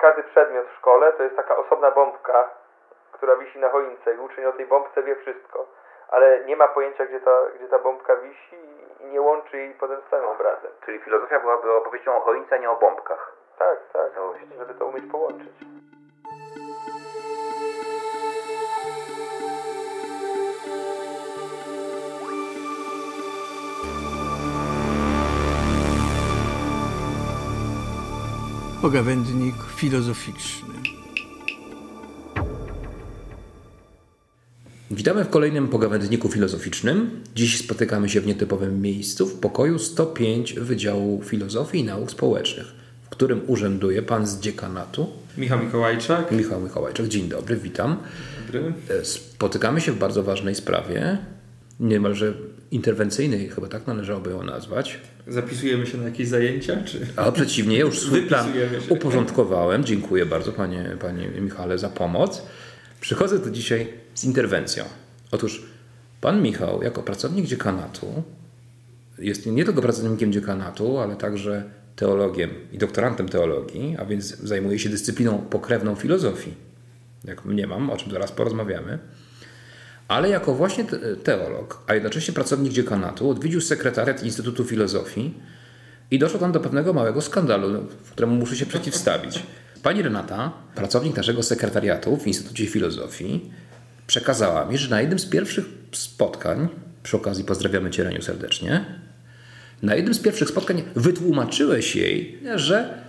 każdy przedmiot w szkole to jest taka osobna bombka, która wisi na choince i uczeń o tej bombce wie wszystko, ale nie ma pojęcia, gdzie ta, gdzie ta bombka wisi i nie łączy jej potem z całym obrazem. Czyli filozofia byłaby opowieścią o choince, a nie o bombkach. Tak, tak, Całości. żeby to umieć połączyć. Pogawędnik filozoficzny. Witamy w kolejnym pogawędniku filozoficznym. Dziś spotykamy się w nietypowym miejscu, w pokoju 105 Wydziału Filozofii i Nauk Społecznych, w którym urzęduje pan z dziekanatu Michał Mikołajczak. Michał Mikołajczak. Dzień dobry, witam. Dobry. E, Spotykamy się w bardzo ważnej sprawie, niemalże interwencyjnej, chyba tak należałoby ją nazwać. Zapisujemy się na jakieś zajęcia, czy... A przeciwnie, ja już swój plan uporządkowałem. Dziękuję bardzo panie, panie Michale za pomoc. Przychodzę tu dzisiaj z interwencją. Otóż pan Michał, jako pracownik dziekanatu, jest nie tylko pracownikiem dziekanatu, ale także teologiem i doktorantem teologii, a więc zajmuje się dyscypliną pokrewną filozofii, jak mniemam, o czym zaraz porozmawiamy. Ale jako właśnie te- teolog, a jednocześnie pracownik dziekanatu, odwiedził sekretariat Instytutu Filozofii i doszło tam do pewnego małego skandalu, któremu muszę się przeciwstawić. Pani Renata, pracownik naszego sekretariatu w Instytucie Filozofii, przekazała mi, że na jednym z pierwszych spotkań, przy okazji pozdrawiamy Cię Reniu serdecznie, na jednym z pierwszych spotkań wytłumaczyłeś jej, że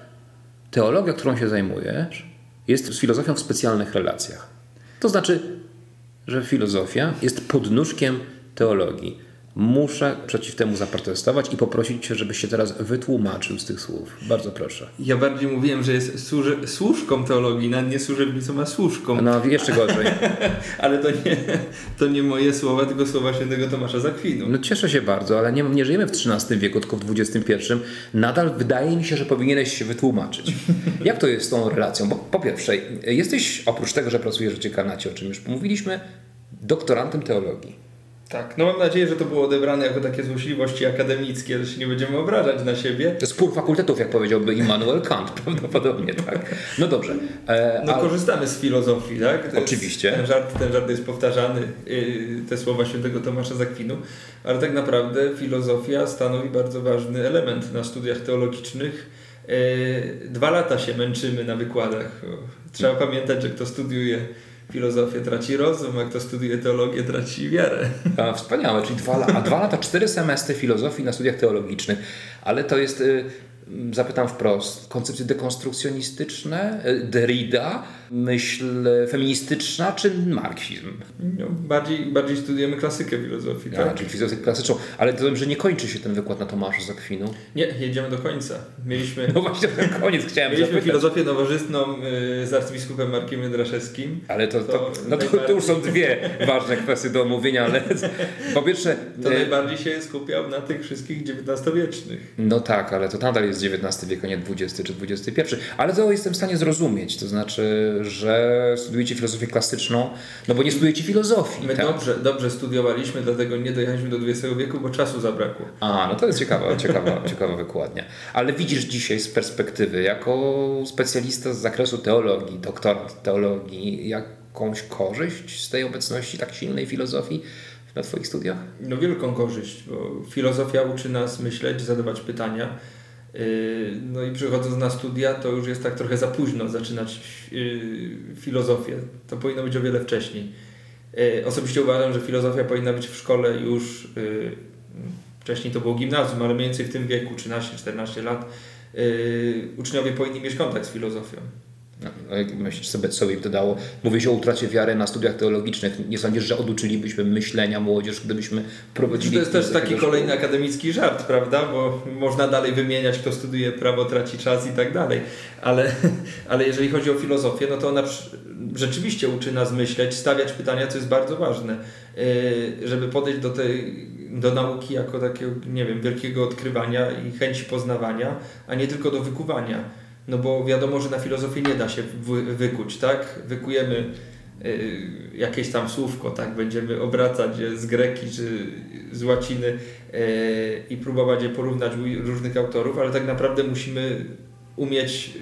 teologia, którą się zajmujesz, jest z filozofią w specjalnych relacjach. To znaczy, że filozofia jest podnóżkiem teologii. Muszę przeciw temu zaprotestować i poprosić Cię, żebyś się teraz wytłumaczył z tych słów. Bardzo proszę. Ja bardziej mówiłem, że jest służy, służką teologii, nawet nie służebnicą, a służką. No, jeszcze gorzej. Ale to nie, to nie moje słowa, tylko słowa świętego Tomasza Zakwinu. No cieszę się bardzo, ale nie, nie żyjemy w XIII wieku, tylko w XXI. Nadal wydaje mi się, że powinieneś się wytłumaczyć. Jak to jest z tą relacją? Bo po pierwsze, jesteś oprócz tego, że pracujesz w dziekanacie, o czym już mówiliśmy, doktorantem teologii. Tak, no mam nadzieję, że to było odebrane jako takie złośliwości akademickie, że się nie będziemy obrażać na siebie. Spór fakultetów, jak powiedziałby Immanuel Kant, prawdopodobnie, tak. No dobrze. E, No a- korzystamy z filozofii, tak? To Oczywiście. Jest, ten, żart, ten żart jest powtarzany, yy, te słowa świętego Tomasza Zakwinu, ale tak naprawdę filozofia stanowi bardzo ważny element na studiach teologicznych. Yy, Dwa lata się męczymy na wykładach. Trzeba pamiętać, że kto studiuje filozofię traci rozum, a kto studiuje teologię traci wiarę. A, wspaniałe, czyli dwa, a dwa lata, cztery semestry filozofii na studiach teologicznych, ale to jest, y, zapytam wprost, koncepcje dekonstrukcjonistyczne, y, Derrida, myśl feministyczna czy marksizm? No, bardziej, bardziej studujemy klasykę filozofii, tak? czyli filozofię klasyczną, ale to że nie kończy się ten wykład na Tomaszu z Akwinu. Nie, jedziemy do końca. Mieliśmy... No właśnie na koniec chciałem Mieliśmy zapytać. filozofię nowożytną y, z arcybiskupem Markiem Jędraszewskim. Ale to, to, To no to, to już są dwie ważne kwestie do omówienia, ale po pierwsze... To y, najbardziej się skupiał na tych wszystkich XIX-wiecznych. No tak, ale to nadal jest XIX wiek, a nie XX czy XXI. Ale to jestem w stanie zrozumieć. To znaczy, że studujecie filozofię klasyczną, no bo nie studujecie filozofii. My tak? dobrze, dobrze studiowaliśmy, dlatego nie dojechaliśmy do XX wieku, bo czasu zabrakło. A, no to jest ciekawa, ciekawa, ciekawa wykładnia. Ale widzisz dzisiaj z perspektywy, jako specjalista z zakresu teologii, doktorat teologii, jakąś korzyść z tej obecności tak silnej filozofii na Twoich studiach? No wielką korzyść, bo filozofia uczy nas myśleć, zadawać pytania. Yy, No i przychodząc na studia, to już jest tak trochę za późno zaczynać yy, filozofię. To powinno być o wiele wcześniej. Yy, Osobiście uważam, że filozofia powinna być w szkole już, wcześniej to było gimnazjum, ale mniej więcej w tym wieku, 13-14 lat, uczniowie powinni mieć kontakt z filozofią. No, myślisz sobie, co im to dało? Mówisz o utracie wiary na studiach teologicznych. Nie sądzisz, że oduczylibyśmy myślenia młodzież, gdybyśmy prowadzili... To jest też taki kolejny akademicki żart, prawda? Bo można dalej wymieniać, kto studiuje prawo, traci czas i tak dalej. Ale, ale jeżeli chodzi o filozofię, no to ona rzeczywiście uczy nas myśleć, stawiać pytania, co jest bardzo ważne, Yy, żeby podejść do tej do nauki jako takiego, nie wiem, wielkiego odkrywania i chęci poznawania, a nie tylko do wykuwania. No bo wiadomo, że na filozofię nie da się wy, wykuć, tak? Wykujemy y, jakieś tam słówko, tak? Będziemy obracać z greki czy z łaciny y, i próbować je porównać u różnych autorów, ale tak naprawdę musimy umieć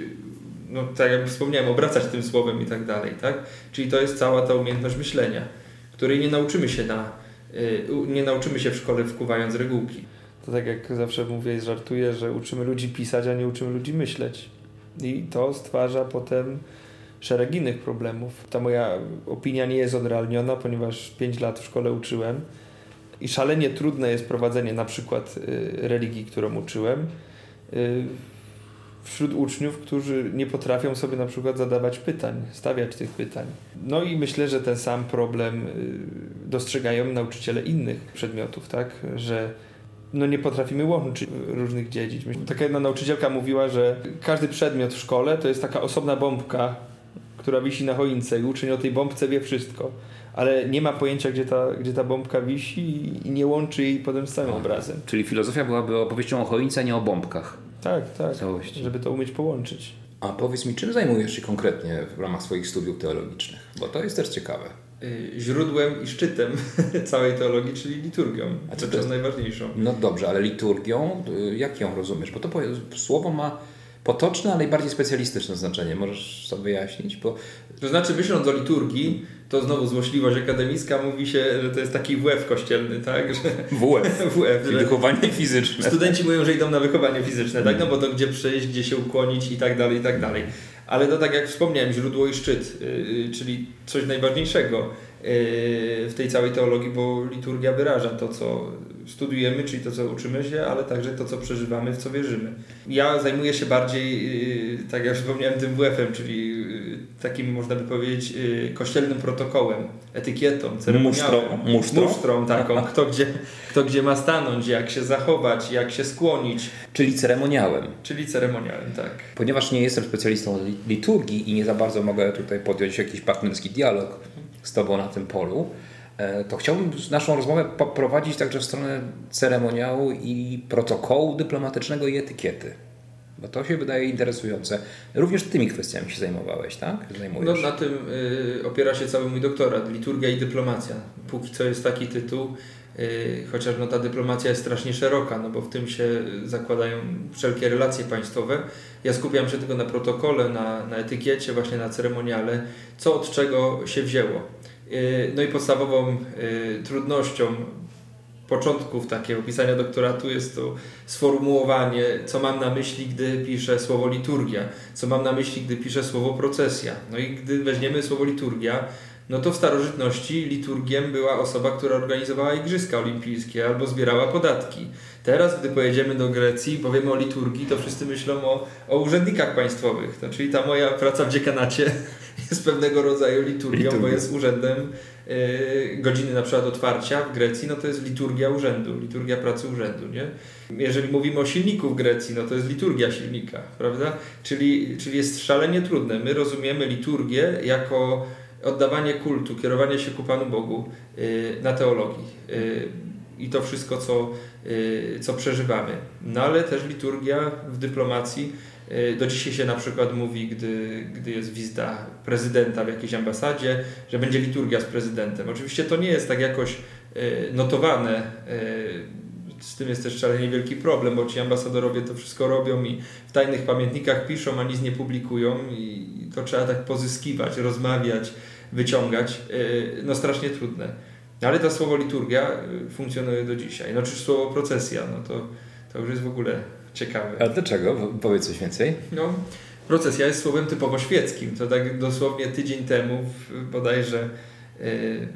no tak jak wspomniałem, obracać tym słowem i tak dalej, tak? Czyli to jest cała ta umiejętność myślenia, której nie nauczymy się na, y, nie nauczymy się w szkole wkuwając regułki. To tak jak zawsze mówię i żartuję, że uczymy ludzi pisać, a nie uczymy ludzi myśleć. I to stwarza potem szereg innych problemów. Ta moja opinia nie jest odrealniona, ponieważ 5 lat w szkole uczyłem i szalenie trudne jest prowadzenie na przykład y, religii, którą uczyłem, y, wśród uczniów, którzy nie potrafią sobie na przykład zadawać pytań, stawiać tych pytań. No i myślę, że ten sam problem y, dostrzegają nauczyciele innych przedmiotów, tak, że no nie potrafimy łączyć różnych dziedzin. Taka jedna nauczycielka mówiła, że każdy przedmiot w szkole to jest taka osobna bombka, która wisi na choince i uczeń o tej bombce wie wszystko, ale nie ma pojęcia, gdzie ta, gdzie ta bombka wisi i nie łączy jej potem z całym obrazem. Czyli filozofia byłaby opowieścią o choince, a nie o bombkach. Tak, tak. Całości. Żeby to umieć połączyć. A powiedz mi, czym zajmujesz się konkretnie w ramach swoich studiów teologicznych? Bo to jest też ciekawe. Y, źródłem i szczytem całej teologii, czyli liturgią. A co to jest najważniejszą? No dobrze, ale liturgią, y, jak ją rozumiesz? Bo to słowo ma potoczne, ale i bardziej specjalistyczne znaczenie. Możesz sobie wyjaśnić? Bo... To znaczy, myśląc o liturgii, to znowu złośliwość akademicka mówi się, że to jest taki WF kościelny, tak? Że... WF. WF że... Wychowanie fizyczne. Studenci mówią, że idą na wychowanie fizyczne, tak? No bo to gdzie przejść, gdzie się ukłonić i tak dalej, i tak dalej. Ale to tak jak wspomniałem, źródło i szczyt, yy, czyli coś najważniejszego yy, w tej całej teologii, bo liturgia wyraża to, co studiujemy, czyli to, co uczymy się, ale także to, co przeżywamy, w co wierzymy. Ja zajmuję się bardziej, tak jak wspomniałem, tym WF-em, czyli takim, można by powiedzieć, kościelnym protokołem, etykietą, ceremoniałem. Musztrą. Musztrą, Musztrą taką, kto gdzie, kto gdzie ma stanąć, jak się zachować, jak się skłonić. Czyli ceremoniałem. Czyli ceremoniałem, tak. Ponieważ nie jestem specjalistą liturgii i nie za bardzo mogę tutaj podjąć jakiś partnerski dialog z Tobą na tym polu, e, to chciałbym naszą rozmowę poprowadzić także w stronę ceremoniału i protokołu dyplomatycznego i etykiety. Bo to się wydaje interesujące. Również tymi kwestiami się zajmowałeś, tak? Zajmujesz. No na tym y, opiera się cały mój doktorat. Liturgia i dyplomacja. Póki co jest taki tytuł, y, chociaż no, ta dyplomacja jest strasznie szeroka, no bo w tym się zakładają wszelkie relacje państwowe. Ja skupiam się tylko na protokole, na, na etykiecie, właśnie na ceremoniale, co od czego się wzięło. Y, no i podstawową y, trudnością początków takiego pisania doktoratu jest to sformułowanie, co mam na myśli, gdy piszę słowo liturgia, co mam na myśli, gdy piszę słowo procesja. No i gdy weźmiemy słowo liturgia, no to w starożytności liturgiem była osoba, która organizowała igrzyska olimpijskie albo zbierała podatki. Teraz, gdy pojedziemy do Grecji i powiemy o liturgii, to wszyscy myślą o, o urzędnikach państwowych. No, czyli ta moja praca w dziekanacie jest pewnego rodzaju liturgią, Liturgia. bo jest urzędem yy, godziny na przykład otwarcia w Grecji, no to jest liturgia urzędu, liturgia pracy urzędu, nie? Jeżeli mówimy o silniku w Grecji, no to jest liturgia silnika, prawda? Czyli, czyli jest szalenie trudne. My rozumiemy liturgię jako oddawanie kultu, kierowanie się ku Panu Bogu yy, na teologii. Yy, I to wszystko, co, yy, co przeżywamy. No ale też liturgia w dyplomacji Y, do dzisiaj się na przykład mówi, gdy, gdy jest wizyta prezydenta w jakiejś ambasadzie, że będzie liturgia z prezydentem. Oczywiście to nie jest tak jakoś y, notowane. Y, z tym jest też szalenie wielki problem, bo ci ambasadorowie to wszystko robią i w tajnych pamiętnikach piszą, a nic nie publikują i to trzeba tak pozyskiwać, rozmawiać, wyciągać. No strasznie trudne. Ale to słowo liturgia funkcjonuje do dzisiaj. No czy słowo procesja, no to, to już jest w ogóle ciekawe. A dlaczego? Powiedz coś więcej. No, procesja jest słowem typowo świeckim. To tak dosłownie tydzień temu bodajże yy,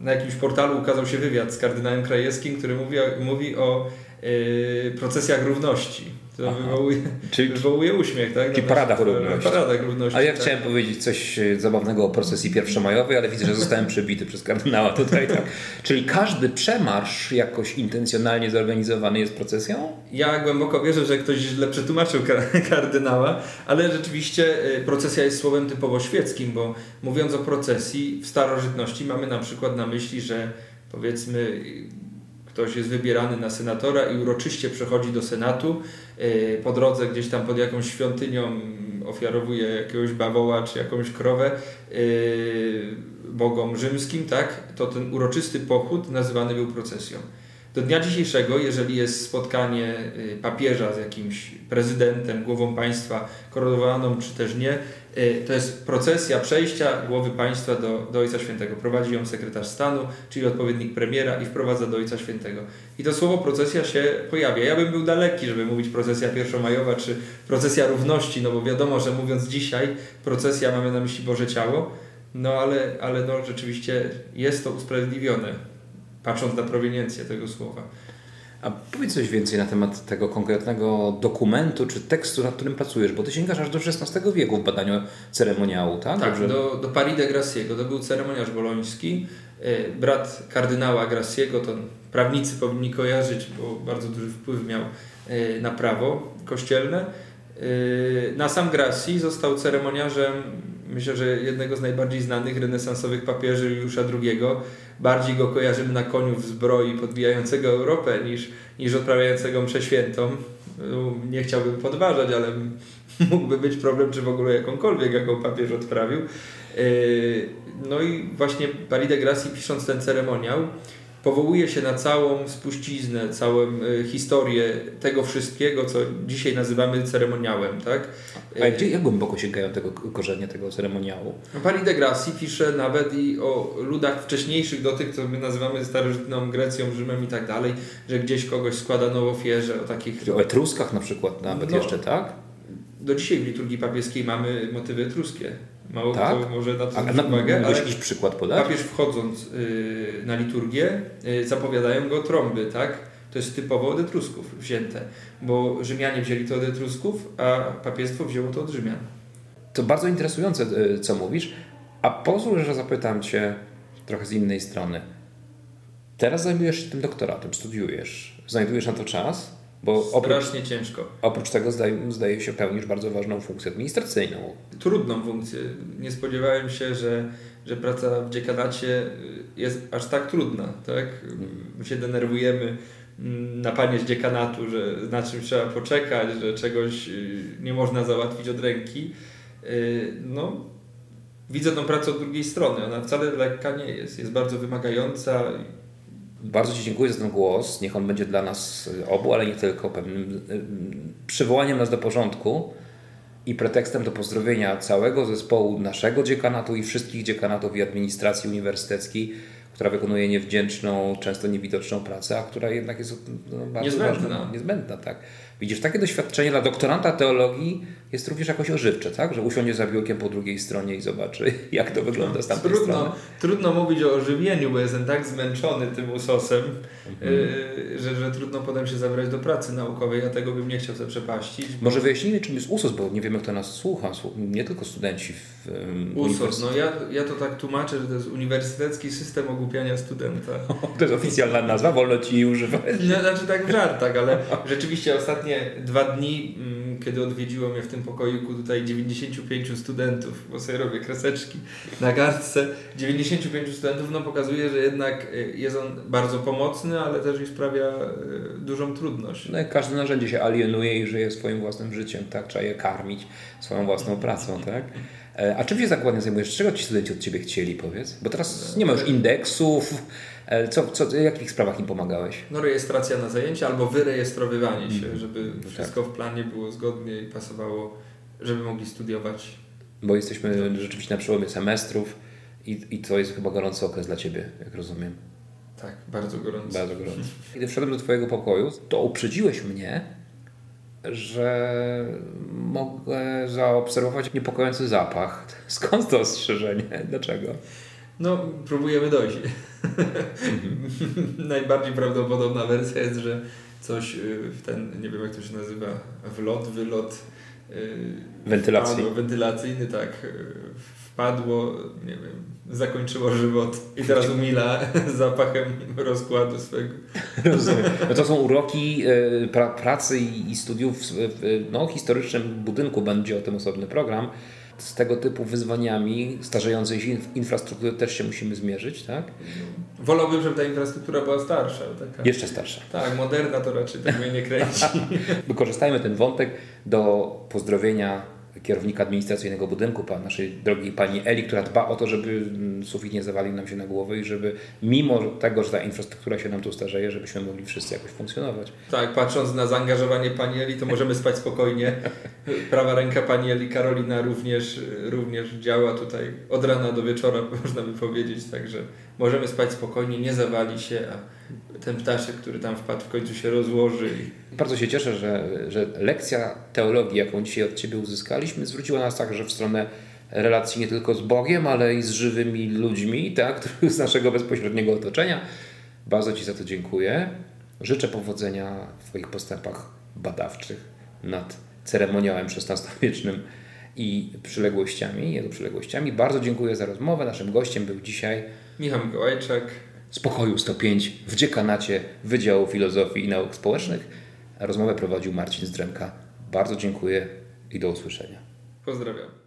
na jakimś portalu ukazał się wywiad z kardynałem Krajewskim, który mówi, mówi o procesjach równości. To wywołuje, czyli, wywołuje uśmiech, tak? Czyli paradach równości. Paradach równości. A ja tak. chciałem powiedzieć coś e, zabawnego o procesji pierwszomajowej, ale widzę, że zostałem przebity przez kardynała tutaj. Tak? Czyli każdy przemarsz jakoś intencjonalnie zorganizowany jest procesją? Ja głęboko wierzę, że ktoś źle przetłumaczył kardynała, ale rzeczywiście e, procesja jest słowem typowo świeckim, bo mówiąc o procesji w starożytności mamy na przykład na myśli, że powiedzmy ktoś jest wybierany na senatora i uroczyście przechodzi do Senatu. E, po drodze gdzieś tam pod jakąś świątynią ofiarowuje jakiegoś bawoła czy jakąś krowę e, bogom rzymskim, tak? To ten uroczysty pochód nazywany był procesją. Do dnia dzisiejszego, jeżeli jest spotkanie y, papieża z jakimś prezydentem, głową państwa, koronowaną czy też nie, y, to jest procesja przejścia głowy państwa do, do Ojca Świętego. Prowadzi ją sekretarz stanu, czyli odpowiednik premiera i wprowadza do Ojca Świętego. I to słowo procesja się pojawia. Ja bym był daleki, żeby mówić procesja pierwszomajowa czy procesja równości, no bo wiadomo, że mówiąc dzisiaj procesja mamy na myśli Boże Ciało, no ale, ale no, rzeczywiście jest to usprawiedliwione patrząc na proweniencję tego słowa. A powiedz coś więcej na temat tego konkretnego dokumentu czy tekstu, nad którym pracujesz, bo ty sięgasz aż do XVI wieku w badaniu ceremoniału, tak? Tak, do, do Paris de Graciego. To był ceremoniarz boloński, e, brat kardynała Graciego, to prawnicy powinni kojarzyć, bo bardzo duży wpływ miał e, na prawo kościelne. E, na sam Graci został ceremoniarzem, myślę, że jednego z najbardziej znanych renesansowych papieży Juliusza II, bardziej go kojarzymy na koniu w zbroi podbijającego Europę niż, niż odprawiającego mszę świętą. No, nie chciałbym podważać, ale mógłby być problem, czy w ogóle jakąkolwiek, jaką papież odprawił. Yy, no i właśnie Paris de pisząc ten ceremoniał, powołuje się na całą spuściznę, całą y, historię tego wszystkiego, co dzisiaj nazywamy ceremoniałem. Tak? A gdzie, jak głęboko sięgają tego korzenie tego ceremoniału? No, Paris de Gracie pisze nawet i o ludach wcześniejszych do tych, co my nazywamy starożytną Grecją, Rzymem i tak dalej, że gdzieś kogoś składano w ofierze, o takich... O Etruskach na przykład nawet no, jeszcze, tak? Do dzisiaj w liturgii papieskiej mamy motywy etruskie. Mało tak? kto może na to zwrócić na, uwagę, ale jakiś przykład podać? papież wchodząc y, na liturgię y, zapowiadają go trąby, tak? To jest typowo od Etrusków wzięte, bo Rzymianie wzięli to od Etrusków, a papiestwo wzięło to od Rzymian. To bardzo interesujące, y, co mówisz. A pozwól, że zapytam Cię trochę z innej strony. Teraz zajmujesz się tym doktoratem, studiujesz. Znajdujesz na to czas? Bo oprócz, Strasznie ciężko. Oprócz tego zdaje, zdaje się pełnisz bardzo ważną funkcję administracyjną. Trudną funkcję. Nie spodziewałem się, że, że praca w dziekanacie jest aż tak trudna. Tak? My się denerwujemy na panie z dziekanatu, że na czym trzeba poczekać, że czegoś y, nie można załatwić od ręki. Y, no, widzę tą pracę od drugiej strony. Ona wcale lekka nie jest. Jest bardzo wymagająca bardzo Ci dziękuję za ten głos. Niech on będzie dla nas obu, ale nie tylko, pewnym przywołaniem nas do porządku i pretekstem do pozdrowienia całego zespołu naszego dziekanatu i wszystkich dziekanatów i administracji uniwersyteckiej, która wykonuje niewdzięczną, często niewidoczną pracę, a która jednak jest no, bardzo niezbędna. Ważna, niezbędna tak. Widzisz, takie doświadczenie dla doktoranta teologii jest również jakoś ożywcze, tak? Że usiądzie za biurkiem po drugiej stronie i zobaczy, jak to wygląda z tamtej trudno, strony. Trudno mówić o ożywieniu, bo jestem tak zmęczony tym usosem, mhm. yy, że, że trudno potem się zabrać do pracy naukowej. Ja tego bym nie chciał sobie przepaścić. Bo... Może wyjaśnijmy, czym jest USOS, bo nie wiemy, kto nas słucha. Nie tylko studenci w um, USOS, no ja, ja to tak tłumaczę, że to jest Uniwersytecki System Ogłupiania Studenta. to jest oficjalna nazwa, wolno Ci jej używać. No, znaczy tak w żartach, ale rzeczywiście ostatnie dwa dni, mm, kiedy odwiedziło mnie w tym pokoiku tutaj 95 studentów, bo sobie robię kreseczki na kartce, 95 studentów, no pokazuje, że jednak y, jest on bardzo pomocny, ale też i sprawia y, dużą trudność. No jak każde narzędzie się alienuje i żyje swoim własnym życiem, tak? Trzeba je karmić swoją własną pracą, tak? E, a czym się zakładnie zajmujesz? Czego ci studenci od Ciebie chcieli, powiedz? Bo teraz nie ma już indeksów, E, co, co, w jakich sprawach im pomagałeś? No rejestracja na zajęcia albo wyrejestrowywanie się, mhm. żeby tak. wszystko w planie było zgodnie i pasowało, żeby mogli studiować. Bo jesteśmy rzeczywiście na przełomie semestrów i, i to jest chyba gorący okres dla Ciebie, jak rozumiem. Tak, bardzo gorący. Bardzo gorący. Kiedy wszedłem do Twojego pokoju, to uprzedziłeś mnie, że mogę zaobserwować niepokojący zapach. Skąd to ostrzeżenie? Dlaczego? No, próbujemy dojść. Najbardziej prawdopodobna wersja jest, że coś y, w ten, nie wiem jak to się nazywa, wlot, wylot. Y, Wentylacji. Wpadło, wentylacyjny, tak. Y, wpadło, nie wiem, zakończyło żywot i teraz umila zapachem rozkładu swego. Rozumiem. No to są uroki pra, pracy i studiów w no, historycznym budynku, będzie o tym osobny program z tego typu wyzwaniami starzejącej się infrastruktury też się musimy zmierzyć, tak? Wolałbym, żeby ta infrastruktura była starsza. Taka, Jeszcze starsza. Tak, moderna to raczej tak mnie nie kręci. Wykorzystajmy ten wątek do pozdrowienia kierownika administracyjnego budynku, pan, naszej drogiej pani Eli, która dba o to, żeby mm, sufit nie zawalił nam się na głowę i żeby mimo tego, że ta infrastruktura się nam tu starzeje, żebyśmy mogli wszyscy jakoś funkcjonować. Tak, patrząc na zaangażowanie pani Eli, to możemy spać spokojnie. Prawa ręka pani Eli Karolina również, również działa tutaj od rana do wieczora, można by powiedzieć, także możemy spać spokojnie, nie zawali się, a ten ptaszek, który tam wpadł, w końcu się rozłoży. Bardzo się cieszę, że, że lekcja teologii, jaką dzisiaj od Ciebie uzyskaliśmy, zwróciła nas także w stronę relacji nie tylko z Bogiem, ale i z żywymi ludźmi, tak, z naszego bezpośredniego otoczenia. Bardzo Ci za to dziękuję. Życzę powodzenia w Twoich postępach badawczych nad ceremoniałem XVI-wiecznym i przyległościami, jego przyległościami. Bardzo dziękuję za rozmowę. Naszym gościem był dzisiaj Michał Mikołajczak. z pokoju 105 w dziekanacie Wydziału Filozofii i Nauk Społecznych. Rozmowę prowadził Marcin Zdremka. Bardzo dziękuję i do usłyszenia. Pozdrawiam.